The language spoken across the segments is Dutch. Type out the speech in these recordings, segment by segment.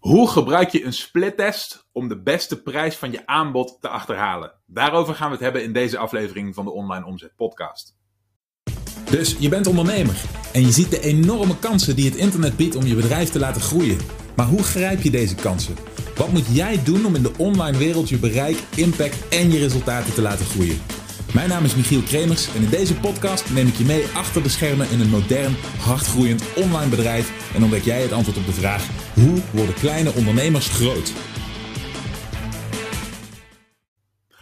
Hoe gebruik je een splittest om de beste prijs van je aanbod te achterhalen? Daarover gaan we het hebben in deze aflevering van de Online Omzet Podcast. Dus je bent ondernemer en je ziet de enorme kansen die het internet biedt om je bedrijf te laten groeien. Maar hoe grijp je deze kansen? Wat moet jij doen om in de online wereld je bereik, impact en je resultaten te laten groeien? Mijn naam is Michiel Kremers en in deze podcast neem ik je mee achter de schermen in een modern, hardgroeiend online bedrijf en ontdek jij het antwoord op de vraag: hoe worden kleine ondernemers groot?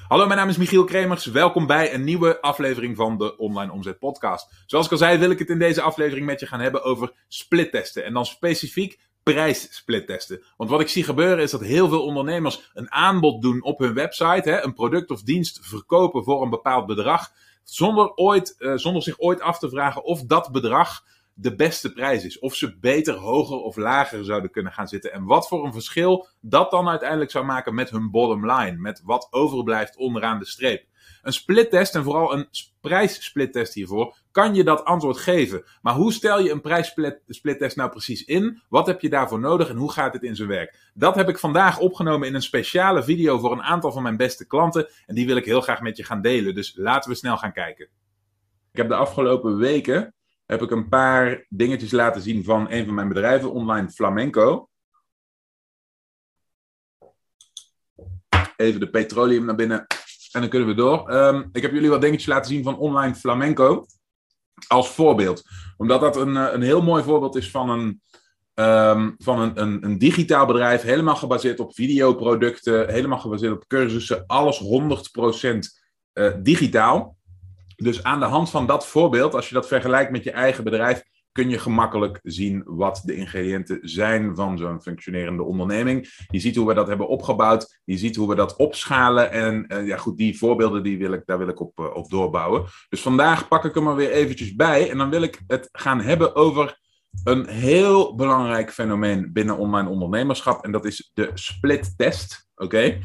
Hallo, mijn naam is Michiel Kremers. Welkom bij een nieuwe aflevering van de Online Omzet Podcast. Zoals ik al zei, wil ik het in deze aflevering met je gaan hebben over splittesten. En dan specifiek prijssplittesten. Want wat ik zie gebeuren is dat heel veel ondernemers een aanbod doen op hun website, hè, een product of dienst verkopen voor een bepaald bedrag, zonder, ooit, uh, zonder zich ooit af te vragen of dat bedrag de beste prijs is. Of ze beter, hoger of lager zouden kunnen gaan zitten. En wat voor een verschil dat dan uiteindelijk zou maken met hun bottom line. Met wat overblijft onderaan de streep. Een splittest en vooral een prijssplittest hiervoor kan je dat antwoord geven. Maar hoe stel je een prijssplittest nou precies in? Wat heb je daarvoor nodig en hoe gaat het in zijn werk? Dat heb ik vandaag opgenomen in een speciale video voor een aantal van mijn beste klanten. En die wil ik heel graag met je gaan delen. Dus laten we snel gaan kijken. Ik heb de afgelopen weken heb ik een paar dingetjes laten zien van een van mijn bedrijven, Online Flamenco. Even de petroleum naar binnen en dan kunnen we door. Ehm, ik heb jullie wat dingetjes laten zien van Online Flamenco als voorbeeld. Omdat dat een, eh, een heel mooi voorbeeld is van een, um, van een, een, een, digitaal bedrijf, helemaal gebaseerd op videoproducten, helemaal gebaseerd op cursussen, alles 100% uh, eh, digitaal. Dus aan de hand van dat voorbeeld, als je dat vergelijkt met je eigen bedrijf, kun je gemakkelijk zien wat de ingrediënten zijn van zo'n functionerende onderneming. Je ziet hoe we dat hebben opgebouwd, je ziet hoe we dat opschalen en uh, ja goed, die voorbeelden die wil ik, daar wil ik op, uh, op doorbouwen. Dus vandaag pak ik hem er weer eventjes bij en dan wil ik het gaan hebben over een heel belangrijk fenomeen binnen online ondernemerschap en dat is de split test. Oké,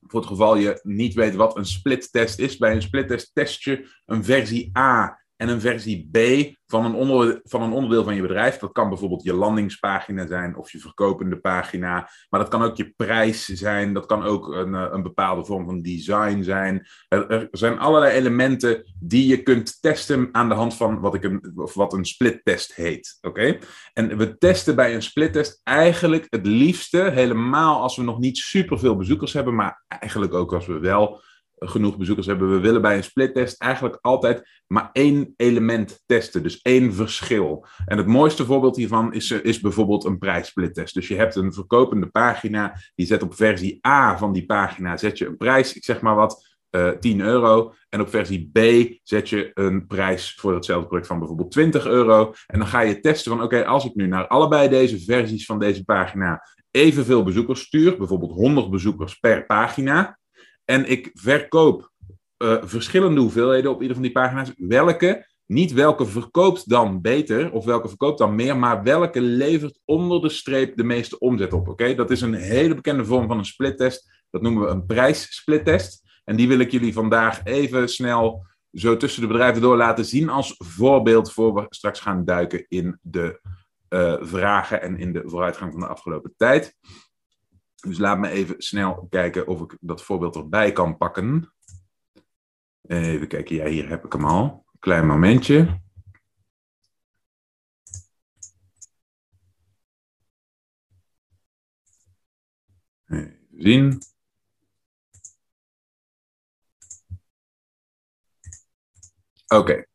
voor het geval je niet weet wat een split test is. Bij een split test test je een versie A en een versie B van een, onder, van een onderdeel van je bedrijf. Dat kan bijvoorbeeld je landingspagina zijn of je verkopende pagina. Maar dat kan ook je prijs zijn. Dat kan ook een, eh, een bepaalde vorm van design zijn. Er, zijn allerlei elementen die je kunt testen aan de hand van wat, ik een, of wat een split test heet. Oké? En we testen bij een split test eigenlijk het liefste, helemaal als we nog niet superveel bezoekers hebben, maar eigenlijk ook als we wel genoeg bezoekers hebben. We willen bij een splittest eigenlijk altijd maar één element testen. Dus één verschil. En het mooiste voorbeeld hiervan is, eh, is bijvoorbeeld een prijssplittest. Dus je hebt een verkopende pagina. Die zet op versie A van die pagina zet je een prijs. Ik zeg maar wat. Uh, eh, 10 euro. En op versie B zet je een prijs voor hetzelfde product van bijvoorbeeld 20 euro. En dan ga je testen van oké, als ik nu naar allebei deze versies van deze pagina evenveel bezoekers stuur, bijvoorbeeld 100 bezoekers per pagina, en ik verkoop uh, verschillende hoeveelheden op ieder van die pagina's. Welke, niet welke verkoopt dan beter of welke verkoopt dan meer, maar welke levert onder de streep de meeste omzet op. Oké, Dat is een hele bekende vorm van een splittest. Dat noemen we een prijssplittest. En die wil ik jullie vandaag even snel zo tussen de bedrijven door laten zien als voorbeeld voor we straks gaan duiken in de uh, vragen en in de vooruitgang van de afgelopen tijd. Dus laat me even snel kijken of ik dat voorbeeld erbij kan pakken. Even kijken, ja, hier heb ik hem al. Klein momentje. Even zien. Oké.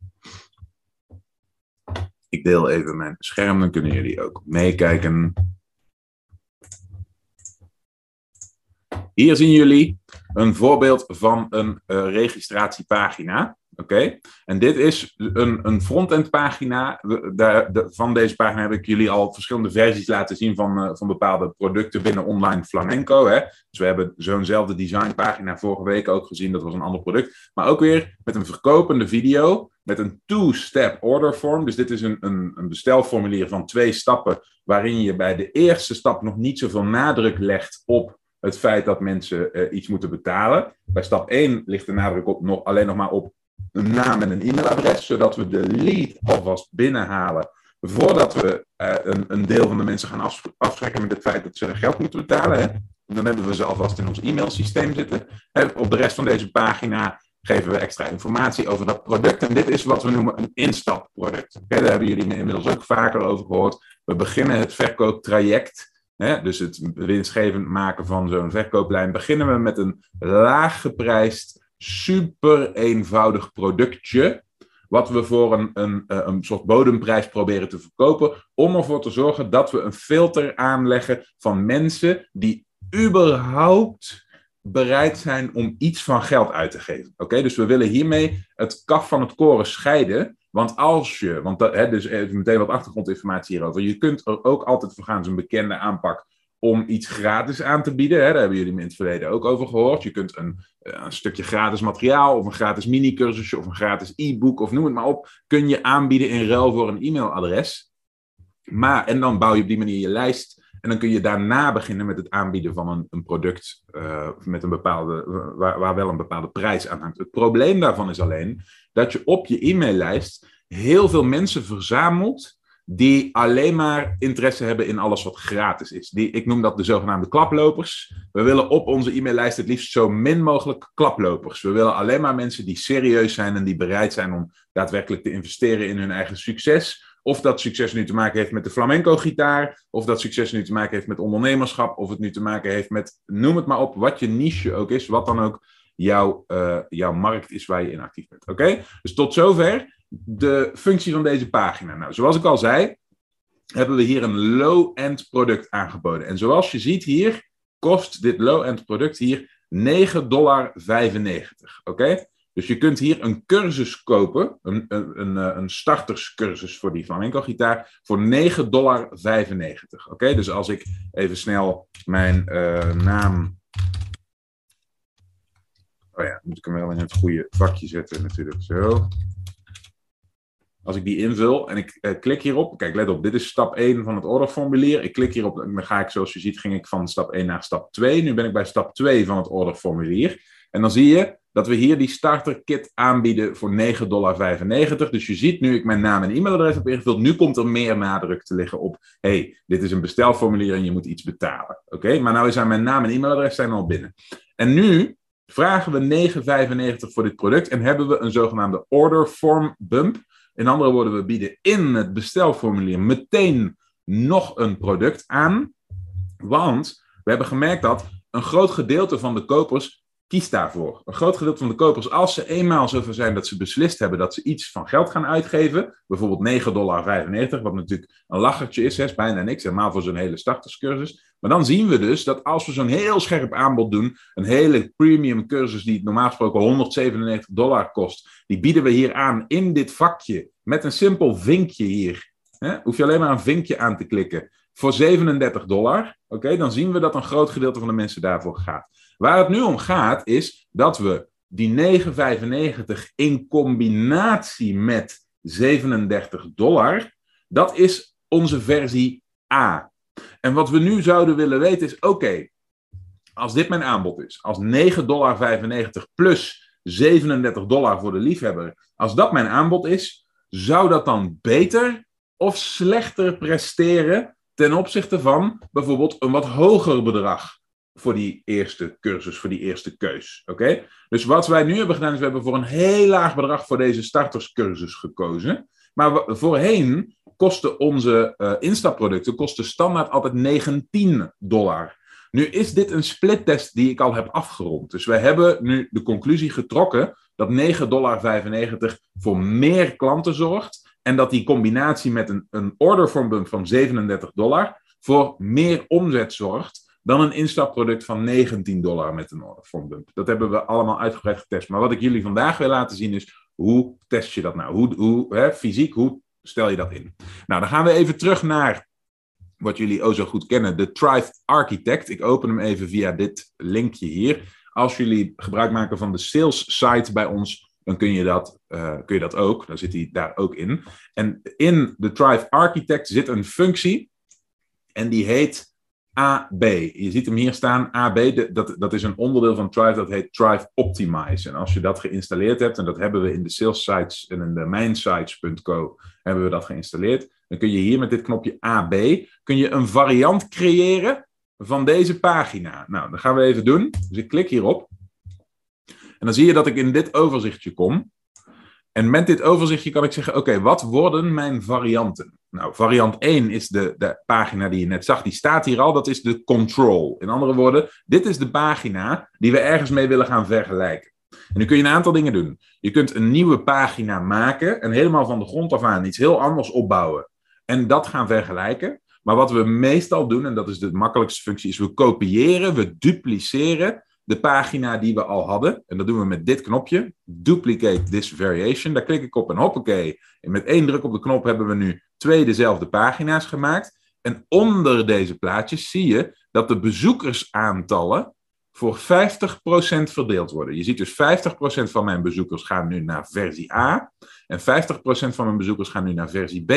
Ik deel even mijn scherm, dan kunnen jullie ook meekijken. Hier zien jullie een voorbeeld van een uh, registratiepagina. Oké, en dit is een, een frontend pagina. De, van deze pagina heb ik jullie al verschillende versies laten zien van, uh, van bepaalde producten binnen online flamenco. Hè? Dus we hebben zo'nzelfde designpagina vorige week ook gezien, dat was een ander product. Maar ook weer met een verkopende video, met een two-step order form. Dus dit is een, een, een bestelformulier van twee stappen, waarin je bij de eerste stap nog niet zoveel nadruk legt op het feit dat mensen uh, iets moeten betalen. Bij stap 1 ligt de nadruk op nog, alleen nog maar op een naam en een e-mailadres, zodat we de lead alvast binnenhalen voordat we uh, een, een, deel van de mensen gaan af, afschrikken met het feit dat ze geld moeten betalen, hè, dan hebben we ze alvast in ons e-mailsysteem zitten. op de rest van deze pagina geven we extra informatie over dat product. En dit is wat we noemen een instapproduct. Okay, daar hebben jullie inmiddels ook vaker over gehoord. We beginnen het verkooptraject. Hè, dus het winstgevend maken van zo'n verkooplijn. Beginnen we met een laag geprijsd, super eenvoudig productje. Wat we voor een, een, eh, een soort bodemprijs proberen te verkopen. Om ervoor te zorgen dat we een filter aanleggen van mensen die überhaupt bereid zijn om iets van geld uit te geven. Oké, dus we willen hiermee het kaf van het koren scheiden. Want als je, want dat, hè, dus meteen wat achtergrondinformatie hierover. Je kunt er ook altijd voor gaan, zo'n bekende aanpak, om iets gratis aan te bieden. Hè. Daar hebben jullie me in het verleden ook over gehoord. Je kunt een, eh, een stukje gratis materiaal, of een gratis mini-cursusje, of een gratis e-book, of noem het maar op, kun je aanbieden in ruil voor een e-mailadres. Maar, en dan bouw je op die manier je lijst en dan kun je daarna beginnen met het aanbieden van een, een product uh, met een bepaalde, waar, waar wel een bepaalde prijs aan hangt. Het probleem daarvan is alleen dat je op je e-maillijst heel veel mensen verzamelt die alleen maar interesse hebben in alles wat gratis is. Die, ik noem dat de zogenaamde klaplopers. We willen op onze e-maillijst het liefst zo min mogelijk klaplopers. We willen alleen maar mensen die serieus zijn en die bereid zijn om daadwerkelijk te investeren in hun eigen succes. Of dat succes nu te maken heeft met de flamenco-gitaar, of dat succes nu te maken heeft met ondernemerschap, of het nu te maken heeft met, noem het maar op, wat je niche ook is, wat dan ook jouw, uh, jouw markt is waar je in actief bent. Oké? Dus tot zover de functie van deze pagina. Nou, zoals ik al zei, hebben we hier een low-end product aangeboden. En zoals je ziet hier, kost dit low-end product hier 9,95 dollar. Oké? Dus je kunt hier een cursus kopen, een, een, een, eh, starterscursus voor die flamenco-gitaar, voor 9,95 dollar. Oké, dus als ik even snel mijn uh, naam. Oh ja, moet ik hem wel in het goede vakje zetten, natuurlijk. Zo. Als ik die invul en ik uh, klik hierop, kijk, let op, dit is stap 1 van het orderformulier. Ik klik hierop en dan ga ik, zoals je ziziet, ging ik van stap 1 naar stap 2. Nu ben ik bij stap 2 van het orderformulier. En dan zie je dat we hier die starterkit aanbieden voor 9,95 dollar. Dus je ziet nu ik mijn naam en e-mailadres heb ingevuld, nu komt er meer nadruk te liggen op, hey, dit is een bestelformulier en je moet iets betalen. Oké, maar nou zijn mijn naam en e-mailadres zijn al binnen. En nu vragen we 9,95 voor dit product en hebben we een zogenaamde order form bump. In andere woorden, we bieden in het bestelformulier meteen nog een product aan, want we hebben gemerkt dat een groot gedeelte van de kopers kies daarvoor. Een groot gedeelte van de kopers, als ze eenmaal zover zijn dat ze beslist hebben dat ze iets van geld gaan uitgeven, bijvoorbeeld 9,95 dollar, wat natuurlijk een lachertje is, is bijna niks, helemaal voor zo'n hele starterscursus. Maar dan zien we dus dat als we zo'n heel scherp aanbod doen, een hele premium cursus die normaal gesproken 197 dollar kost, die bieden we hier aan in dit vakje met een simpel vinkje hier. He, hoef je alleen maar een vinkje aan te klikken voor 37 dollar. Oké, dan zien we dat een groot gedeelte van de mensen daarvoor gaat. Waar het nu om gaat is dat we die 9,95 in combinatie met 37 dollar, dat is onze versie A. En wat we nu zouden willen weten is, oké, als dit mijn aanbod is, als 9,95 dollar plus 37 dollar voor de liefhebber, als dat mijn aanbod is, zou dat dan beter of slechter presteren ten opzichte van bijvoorbeeld een wat hoger bedrag? Voor die eerste cursus, voor die eerste keus. Oké? Dus wat wij nu hebben gedaan, is we hebben voor een heel laag bedrag voor deze starterscursus gekozen. Maar voorheen kosten onze uh, instapproducten kosten standaard altijd 19 dollar. Nu is dit een splittest die ik al heb afgerond. Dus we hebben nu de conclusie getrokken dat 9,95 dollar voor meer klanten zorgt. En dat die combinatie met een, een orderformbump van 37 dollar voor meer omzet zorgt dan een instapproduct van 19 dollar met een order bump. Dat hebben we allemaal uitgebreid getest. Maar wat ik jullie vandaag wil laten zien is, hoe test je dat nou? Hoe, hoe hè, fysiek, hoe stel je dat in? Nou, dan gaan we even terug naar wat jullie ook zo goed kennen, de Thrive Architect. Ik open hem even via dit linkje hier. Als jullie gebruik maken van de sales site bij ons, dan kun je dat, uh, kun je dat ook. Dan zit hij daar ook in. En in de Thrive Architect zit een functie en die heet AB. Je ziet hem hier staan, AB, dat, dat is een onderdeel van Thrive, dat heet Thrive Optimize. En als je dat geïnstalleerd hebt, en dat hebben we in de sales sites en in de mijnsites.co hebben we dat geïnstalleerd, dan kun je hier met dit knopje AB, kun je een variant creëren van deze pagina. Nou, dat gaan we even doen. Dus ik klik hierop. En dan zie je dat ik in dit overzichtje kom. En met dit overzichtje kan ik zeggen, oké, wat worden mijn varianten? Nou, variant 1 is de, de pagina die je net zag, die staat hier al, dat is de control. In andere woorden, dit is de pagina die we ergens mee willen gaan vergelijken. En nu kun je een aantal dingen doen. Je kunt een nieuwe pagina maken en helemaal van de grond af aan iets heel anders opbouwen. En dat gaan vergelijken. Maar wat we meestal doen, en dat is de makkelijkste functie, is we kopiëren, we dupliceren de pagina die we al hadden. En dat doen we met dit knopje, duplicate this variation. Daar klik ik op en hoppakee. En met één druk op de knop hebben we nu twee dezelfde pagina's gemaakt. En onder deze plaatjes zie je dat de bezoekersaantallen voor 50% verdeeld worden. Je ziet dus 50% van mijn bezoekers gaan nu naar versie A en 50% van mijn bezoekers gaan nu naar versie B.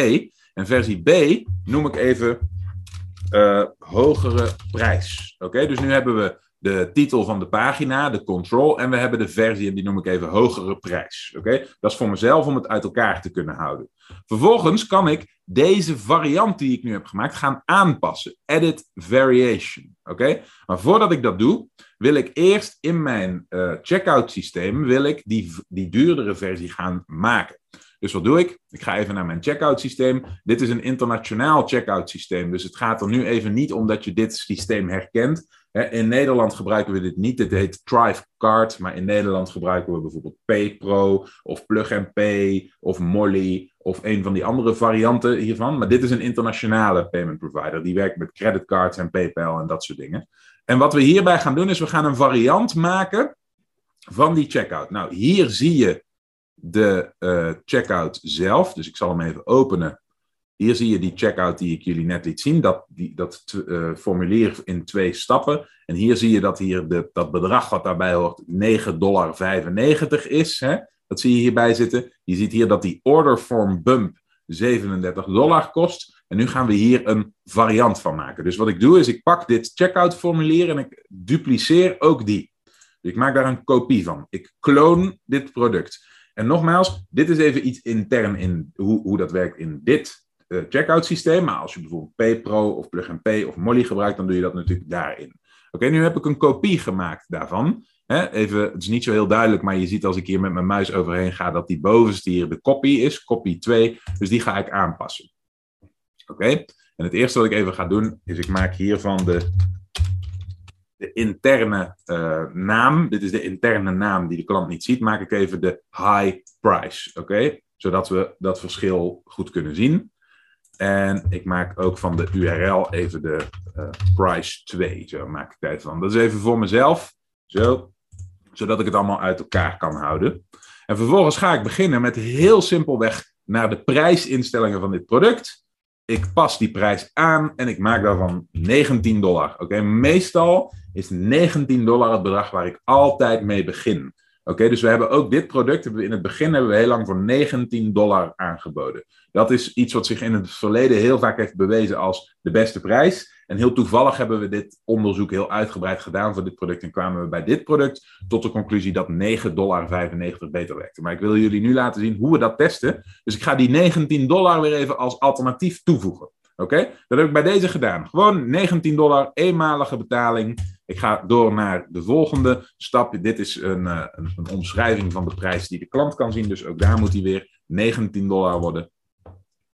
En versie B noem ik even uh, hogere prijs. Oké, dus nu hebben we de titel van de pagina, de control, en we hebben de versie, en die noem ik even hogere prijs. Oké, dat is voor mezelf om het uit elkaar te kunnen houden. Vervolgens kan ik deze variant die ik nu heb gemaakt gaan aanpassen. Edit variation. Oké, maar voordat ik dat doe, wil ik eerst in mijn uh, checkout systeem wil ik die, die duurdere versie gaan maken. Dus wat doe ik? Ik ga even naar mijn checkout systeem. Dit is een internationaal checkout systeem. Dus het gaat er nu even niet om dat je dit systeem herkent. In Nederland gebruiken we dit niet. Dit heet Thrive Card. Maar in Nederland gebruiken we bijvoorbeeld PayPro of Plug Pay of Molly of een van die andere varianten hiervan. Maar dit is een internationale payment provider. Die werkt met creditcards en PayPal en dat soort dingen. En wat we hierbij gaan doen is we gaan een variant maken van die checkout. Nou, hier zie je de uh, checkout zelf. Dus ik zal hem even openen. Hier zie je die checkout die ik jullie net liet zien. Dat, die, dat uh, formulier in twee stappen. En hier zie je dat hier de, dat bedrag wat daarbij hoort 9,95 dollar is. Hè? Dat zie je hierbij zitten. Je ziet hier dat die order form bump 37 dollar kost. En nu gaan we hier een variant van maken. Dus wat ik doe is ik pak dit checkout formulier en ik dupliceer ook die. Dus ik maak daar een kopie van. Ik kloon dit product. En nogmaals, dit is even iets intern in hoe, hoe dat werkt in dit uh, checkout systeem. Maar als je bijvoorbeeld PayPro of Plug Pay of Molly gebruikt, dan doe je dat natuurlijk daarin. Oké, nu heb ik een kopie gemaakt daarvan. even, het is niet zo heel duidelijk, maar je ziet als ik hier met mijn muis overheen ga, dat die bovenste hier de copy is, copy 2. Dus die ga ik aanpassen. Oké, en het eerste wat ik even ga doen, is ik maak hiervan de de interne uh, naam, dit is de interne naam die de klant niet ziet, maak ik even de high price. Oké, zodat we dat verschil goed kunnen zien. En ik maak ook van de URL even de uh, price 2. Zo maak ik tijd van. Dat is even voor mezelf. Zo. Zodat ik het allemaal uit elkaar kan houden. En vervolgens ga ik beginnen met heel simpelweg naar de prijsinstellingen van dit product. Ik pas die prijs aan en ik maak daarvan 19 dollar. Oké, meestal is 19 dollar het bedrag waar ik altijd mee begin. Oké, dus we hebben ook dit product, in het begin hebben we heel lang voor 19 dollar aangeboden. Dat is iets wat zich in het verleden heel vaak heeft bewezen als de beste prijs. En heel toevallig hebben we dit onderzoek heel uitgebreid gedaan voor dit product. En kwamen we bij dit product tot de conclusie dat 9,95 dollar beter werkte. Maar ik wil jullie nu laten zien hoe we dat testen. Dus ik ga die 19 dollar weer even als alternatief toevoegen. Oké, dat heb ik bij deze gedaan. Gewoon 19 dollar, eenmalige betaling. Ik ga door naar de volgende stap. Dit is een, eh, een, een, omschrijving van de prijs die de klant kan zien. Dus ook daar moet hij weer 19 dollar worden.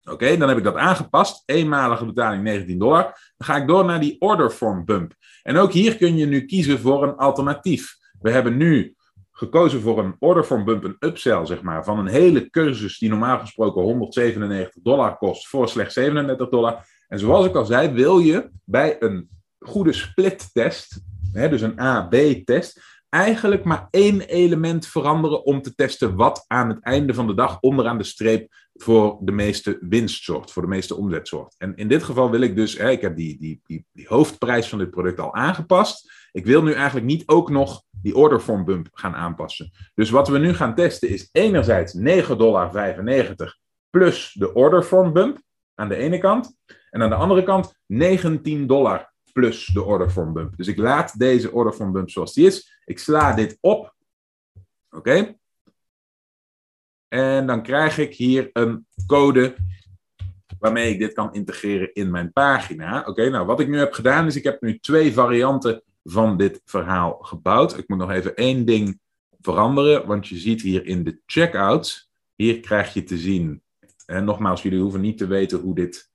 Oké, dan heb ik dat aangepast. Eenmalige betaling 19 dollar. Dan ga ik door naar die order form bump. En ook hier kun je nu kiezen voor een alternatief. We hebben nu gekozen voor een order form bump, een upsell, zeg maar, van een hele cursus die normaal gesproken 197 dollar kost voor slechts 37 dollar. En zoals ik al zei, wil je bij een goede split-test, dus een A-B-test, eigenlijk maar één element veranderen om te testen wat aan het einde van de dag onderaan de streep voor de meeste winst zorgt, voor de meeste omzet zorgt. En in dit geval wil ik dus, hè, ik heb die, die, die, die hoofdprijs van dit product al aangepast. Ik wil nu eigenlijk niet ook nog die order form bump gaan aanpassen. Dus wat we nu gaan testen is enerzijds 9,95 dollar plus de order form bump aan de ene kant. En aan de andere kant 19 dollar plus de order form bump. Dus ik laat deze order form bump zoals die is. Ik sla dit op. Oké. En dan krijg ik hier een code waarmee ik dit kan integreren in mijn pagina. Oké, nou wat ik nu heb gedaan is, ik heb nu twee varianten van dit verhaal gebouwd. Ik moet nog even één ding veranderen, want je ziet hier in de checkout, hier krijg je te zien, en nogmaals, jullie hoeven niet te weten hoe dit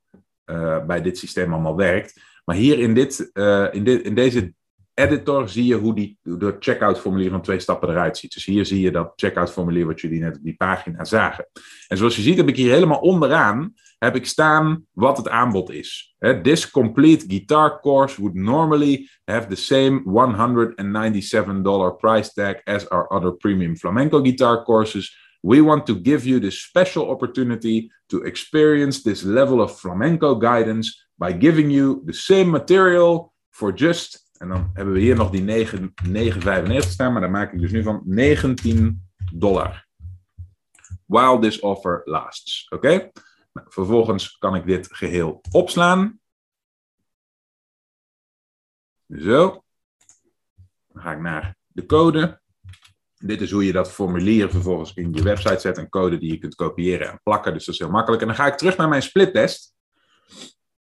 uh, bij dit systeem allemaal werkt, maar hier in, dit, uh, in, dit, in deze editor zie je hoe die, de checkout formulier van twee stappen eruit ziet. Dus hier zie je dat checkout formulier wat jullie net op die pagina zagen. En zoals je ziet heb ik hier helemaal onderaan heb ik staan wat het aanbod is. This complete guitar course would normally have the same $197 price tag as our other premium flamenco guitar courses. We want to give you this special opportunity to experience this level of flamenco guidance by giving you the same material for just en dan hebben we hier nog die 9,95 staan, maar daar maak ik dus nu van 19 dollar. While this offer lasts. Oké? Nou, vervolgens kan ik dit geheel opslaan. Zo. Dan ga ik naar de code. Dit is hoe je dat formulier vervolgens in je website zet. Een code die je kunt kopiëren en plakken. Dus dat is heel makkelijk. En dan ga ik terug naar mijn splittest.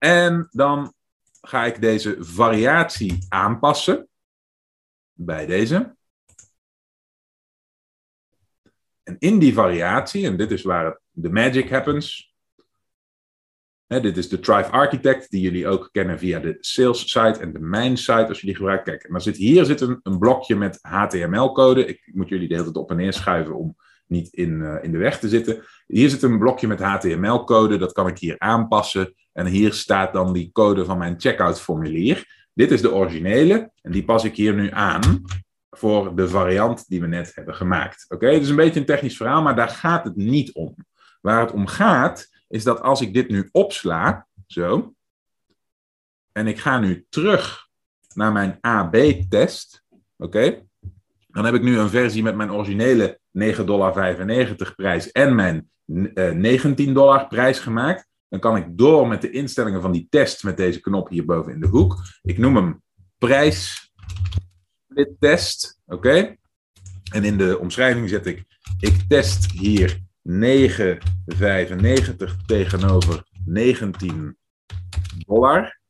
En dan ga ik deze variatie aanpassen bij deze. En in die variatie, en dit is waar de magic happens. Dit is de Thrive Architect, die jullie ook kennen via de sales site en de main site, als je die gebruikt. Kijk, dan zit hier zit een, een blokje met HTML-code. Ik moet jullie de hele tijd op en neer schuiven om niet in, uh, in de weg te zitten. Hier zit een blokje met HTML-code, dat kan ik hier aanpassen. En hier staat dan die code van mijn checkout formulier. Dit is de originele en die pas ik hier nu aan voor de variant die we net hebben gemaakt. Oké, het is een beetje een technisch verhaal, maar daar gaat het niet om. Waar het om gaat, is dat als ik dit nu opsla, zo, en ik ga nu terug naar mijn AB-test, oké, dan heb ik nu een versie met mijn originele 9,95 dollar prijs en mijn 19 eh, dollar prijs gemaakt. Dan kan ik door met de instellingen van die test met deze knop hierboven in de hoek. Ik noem hem prijs test. Oké? En in de omschrijving zet ik, ik test hier 9,95 tegenover 19 dollar.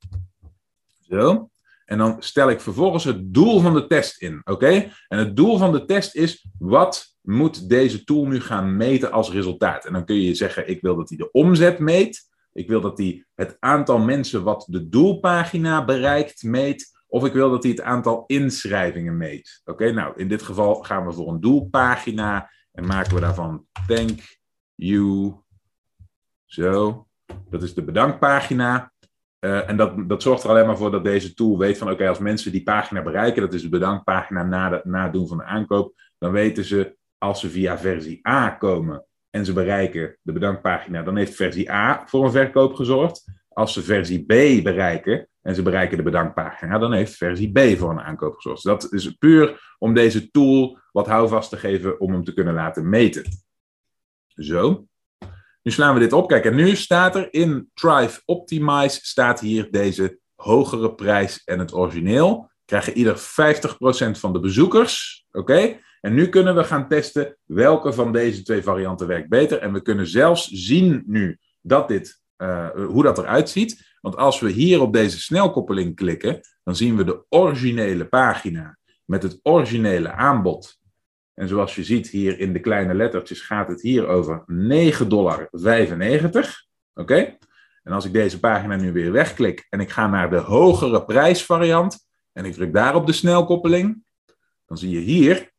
Zo. En dan stel ik vervolgens het doel van de test in. Oké? En het doel van de test is: wat moet deze tool nu gaan meten als resultaat? En dan kun je zeggen: ik wil dat hij de omzet meet. Ik wil dat hij het aantal mensen wat de doelpagina bereikt meet. Of ik wil dat hij het aantal inschrijvingen meet. Oké, nou in dit geval gaan we voor een doelpagina en maken we daarvan thank you. Zo, dat is de bedankpagina. Uh, en dat, dat zorgt er alleen maar voor dat deze tool weet van oké, als mensen die pagina bereiken, dat is de bedankpagina na, na het doen van de aankoop, dan weten ze als ze via versie A komen en ze bereiken de bedankpagina, dan heeft versie A voor een verkoop gezorgd. Als ze versie B bereiken en ze bereiken de bedankpagina, dan heeft versie B voor een aankoop gezorgd. Dat is puur om deze tool wat houvast te geven om hem te kunnen laten meten. Zo. Nu slaan we dit op. Kijk, en nu staat er in Thrive Optimize, staat hier deze hogere prijs en het origineel. Krijgen ieder 50% van de bezoekers. Oké? En nu kunnen we gaan testen welke van deze twee varianten werkt beter. En we kunnen zelfs zien nu dat dit, uh, hoe dat eruit ziet. Want als we hier op deze snelkoppeling klikken, dan zien we de originele pagina met het originele aanbod. En zoals je ziet hier in de kleine lettertjes gaat het hier over 9,95 dollar. Oké? En als ik deze pagina nu weer wegklik en ik ga naar de hogere prijsvariant en ik druk daar op de snelkoppeling, dan zie je hier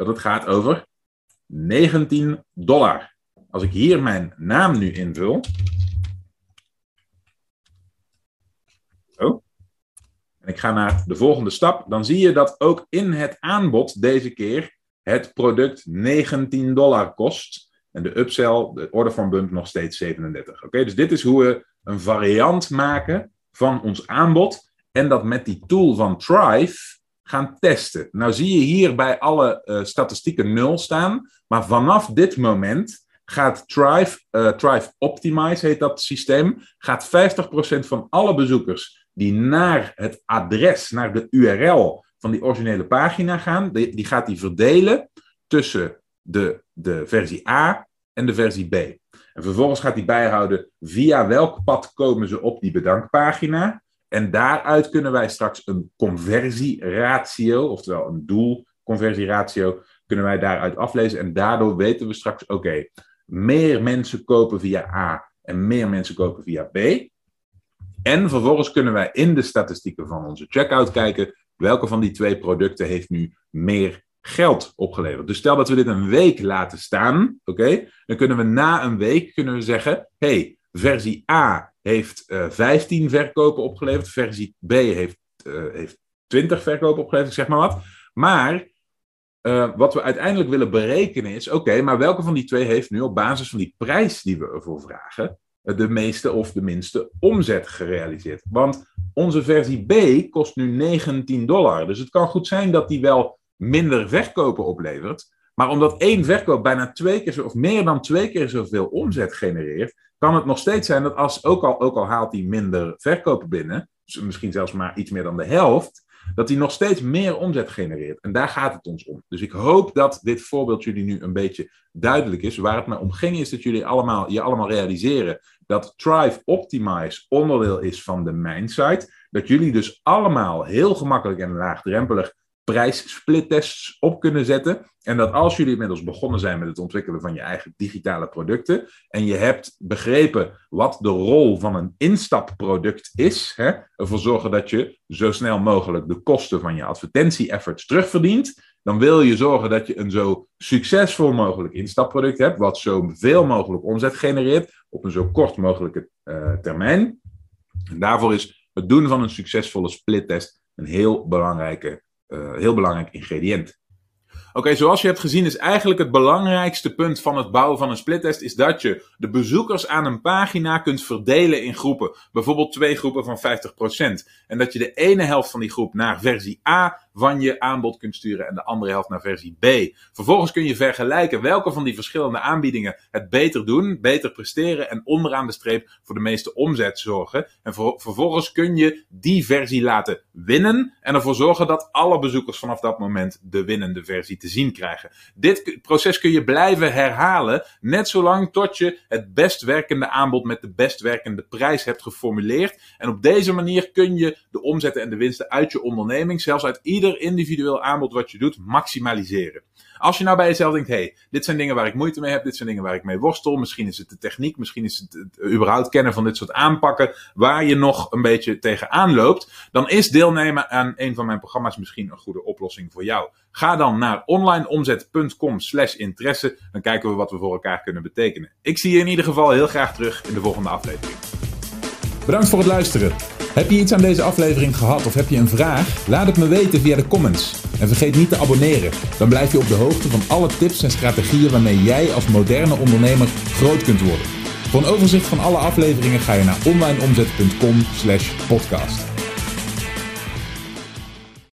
dat het gaat over 19 dollar. Als ik hier mijn naam nu invul. Zo. En ik ga naar de volgende stap. Dan zie je dat ook in het aanbod deze keer het product 19 dollar kost. En de upsell, de order van bump, nog steeds 37. Oké, dus dit is hoe we een variant maken van ons aanbod. En dat met die tool van Thrive gaan testen. Nou zie je hier bij alle uh, statistieken nul staan, maar vanaf dit moment gaat Thrive, uh, Thrive Optimize, heet dat systeem, gaat 50% van alle bezoekers die naar het adres, naar de URL van die originele pagina gaan. Die, die gaat hij verdelen tussen de, de versie A en de versie B. En vervolgens gaat hij bijhouden via welk pad komen ze op die bedankpagina. En daaruit kunnen wij straks een conversieratio, oftewel een doelconversieratio, kunnen wij daaruit aflezen. En daardoor weten we straks, oké, meer mensen kopen via A en meer mensen kopen via B. En vervolgens kunnen wij in de statistieken van onze checkout kijken welke van die twee producten heeft nu meer geld opgeleverd. Dus stel dat we dit een week laten staan, oké, dan kunnen we na een week kunnen we zeggen, hey, versie A heeft uh, eh, 15 verkopen opgeleverd, versie B heeft, uh, heeft 20 verkopen opgeleverd, zeg maar wat. Maar uh, wat we uiteindelijk willen berekenen is, oké, maar welke van die twee heeft nu op basis van die prijs die we ervoor vragen, de meeste of de minste omzet gerealiseerd? Want onze versie B kost nu 19 dollar. Dus het kan goed zijn dat die wel minder verkopen oplevert. Maar omdat één verkoop bijna twee keer zo, of meer dan twee keer zoveel omzet genereert, kan het nog steeds zijn dat als, ook al, ook al haalt hij minder verkopen binnen, misschien zelfs maar iets meer dan de helft, dat hij nog steeds meer omzet genereert. En daar gaat het ons om. Dus ik hoop dat dit voorbeeld jullie nu een beetje duidelijk is. Waar het mij om ging is dat jullie allemaal, je allemaal realiseren dat Thrive Optimize onderdeel is van de Mindsite. Dat jullie dus allemaal heel gemakkelijk en laagdrempelig prijssplittests op kunnen zetten. En dat als jullie inmiddels begonnen zijn met het ontwikkelen van je eigen digitale producten en je hebt begrepen wat de rol van een instapproduct is, hè, ervoor zorgen dat je zo snel mogelijk de kosten van je advertentie-efforts terugverdient, dan wil je zorgen dat je een zo succesvol mogelijk instapproduct hebt, wat zoveel mogelijk omzet genereert op een zo kort mogelijke uh, termijn. En daarvoor is het doen van een succesvolle splittest een heel belangrijke heel belangrijk ingrediënt. Oké, zoals je hebt gezien is eigenlijk het belangrijkste punt van het bouwen van een splittest is dat je de bezoekers aan een pagina kunt verdelen in groepen. Bijvoorbeeld twee groepen van 50%. En dat je de ene helft van die groep naar versie A van je aanbod kunt sturen en de andere helft naar versie B. Vervolgens kun je vergelijken welke van die verschillende aanbiedingen het beter doen, beter presteren en onderaan de streep voor de meeste omzet zorgen. En vervolgens kun je die versie laten winnen en ervoor zorgen dat alle bezoekers vanaf dat moment de winnende versie te zien krijgen. Dit proces kun je blijven herhalen, net zolang tot je het best werkende aanbod met de best werkende prijs hebt geformuleerd. En op deze manier kun je de omzetten en de winsten uit je onderneming, zelfs uit ieder individueel aanbod wat je doet maximaliseren. Als je nou bij jezelf denkt, hey, dit zijn dingen waar ik moeite mee heb, dit zijn dingen waar ik mee worstel, misschien is het de techniek, misschien is het het überhaupt kennen van dit soort aanpakken, waar je nog een beetje tegenaan loopt, dan is deelnemen aan een van mijn programma's misschien een goede oplossing voor jou. Ga dan naar onlineomzet.com slash interesse, dan kijken we wat we voor elkaar kunnen betekenen. Ik zie je in ieder geval heel graag terug in de volgende aflevering. Bedankt voor het luisteren. Heb je iets aan deze aflevering gehad of heb je een vraag? Laat het me weten via de comments. En vergeet niet te abonneren. Dan blijf je op de hoogte van alle tips en strategieën waarmee jij als moderne ondernemer groot kunt worden. Voor een overzicht van alle afleveringen ga je naar onlineomzet.com/podcast.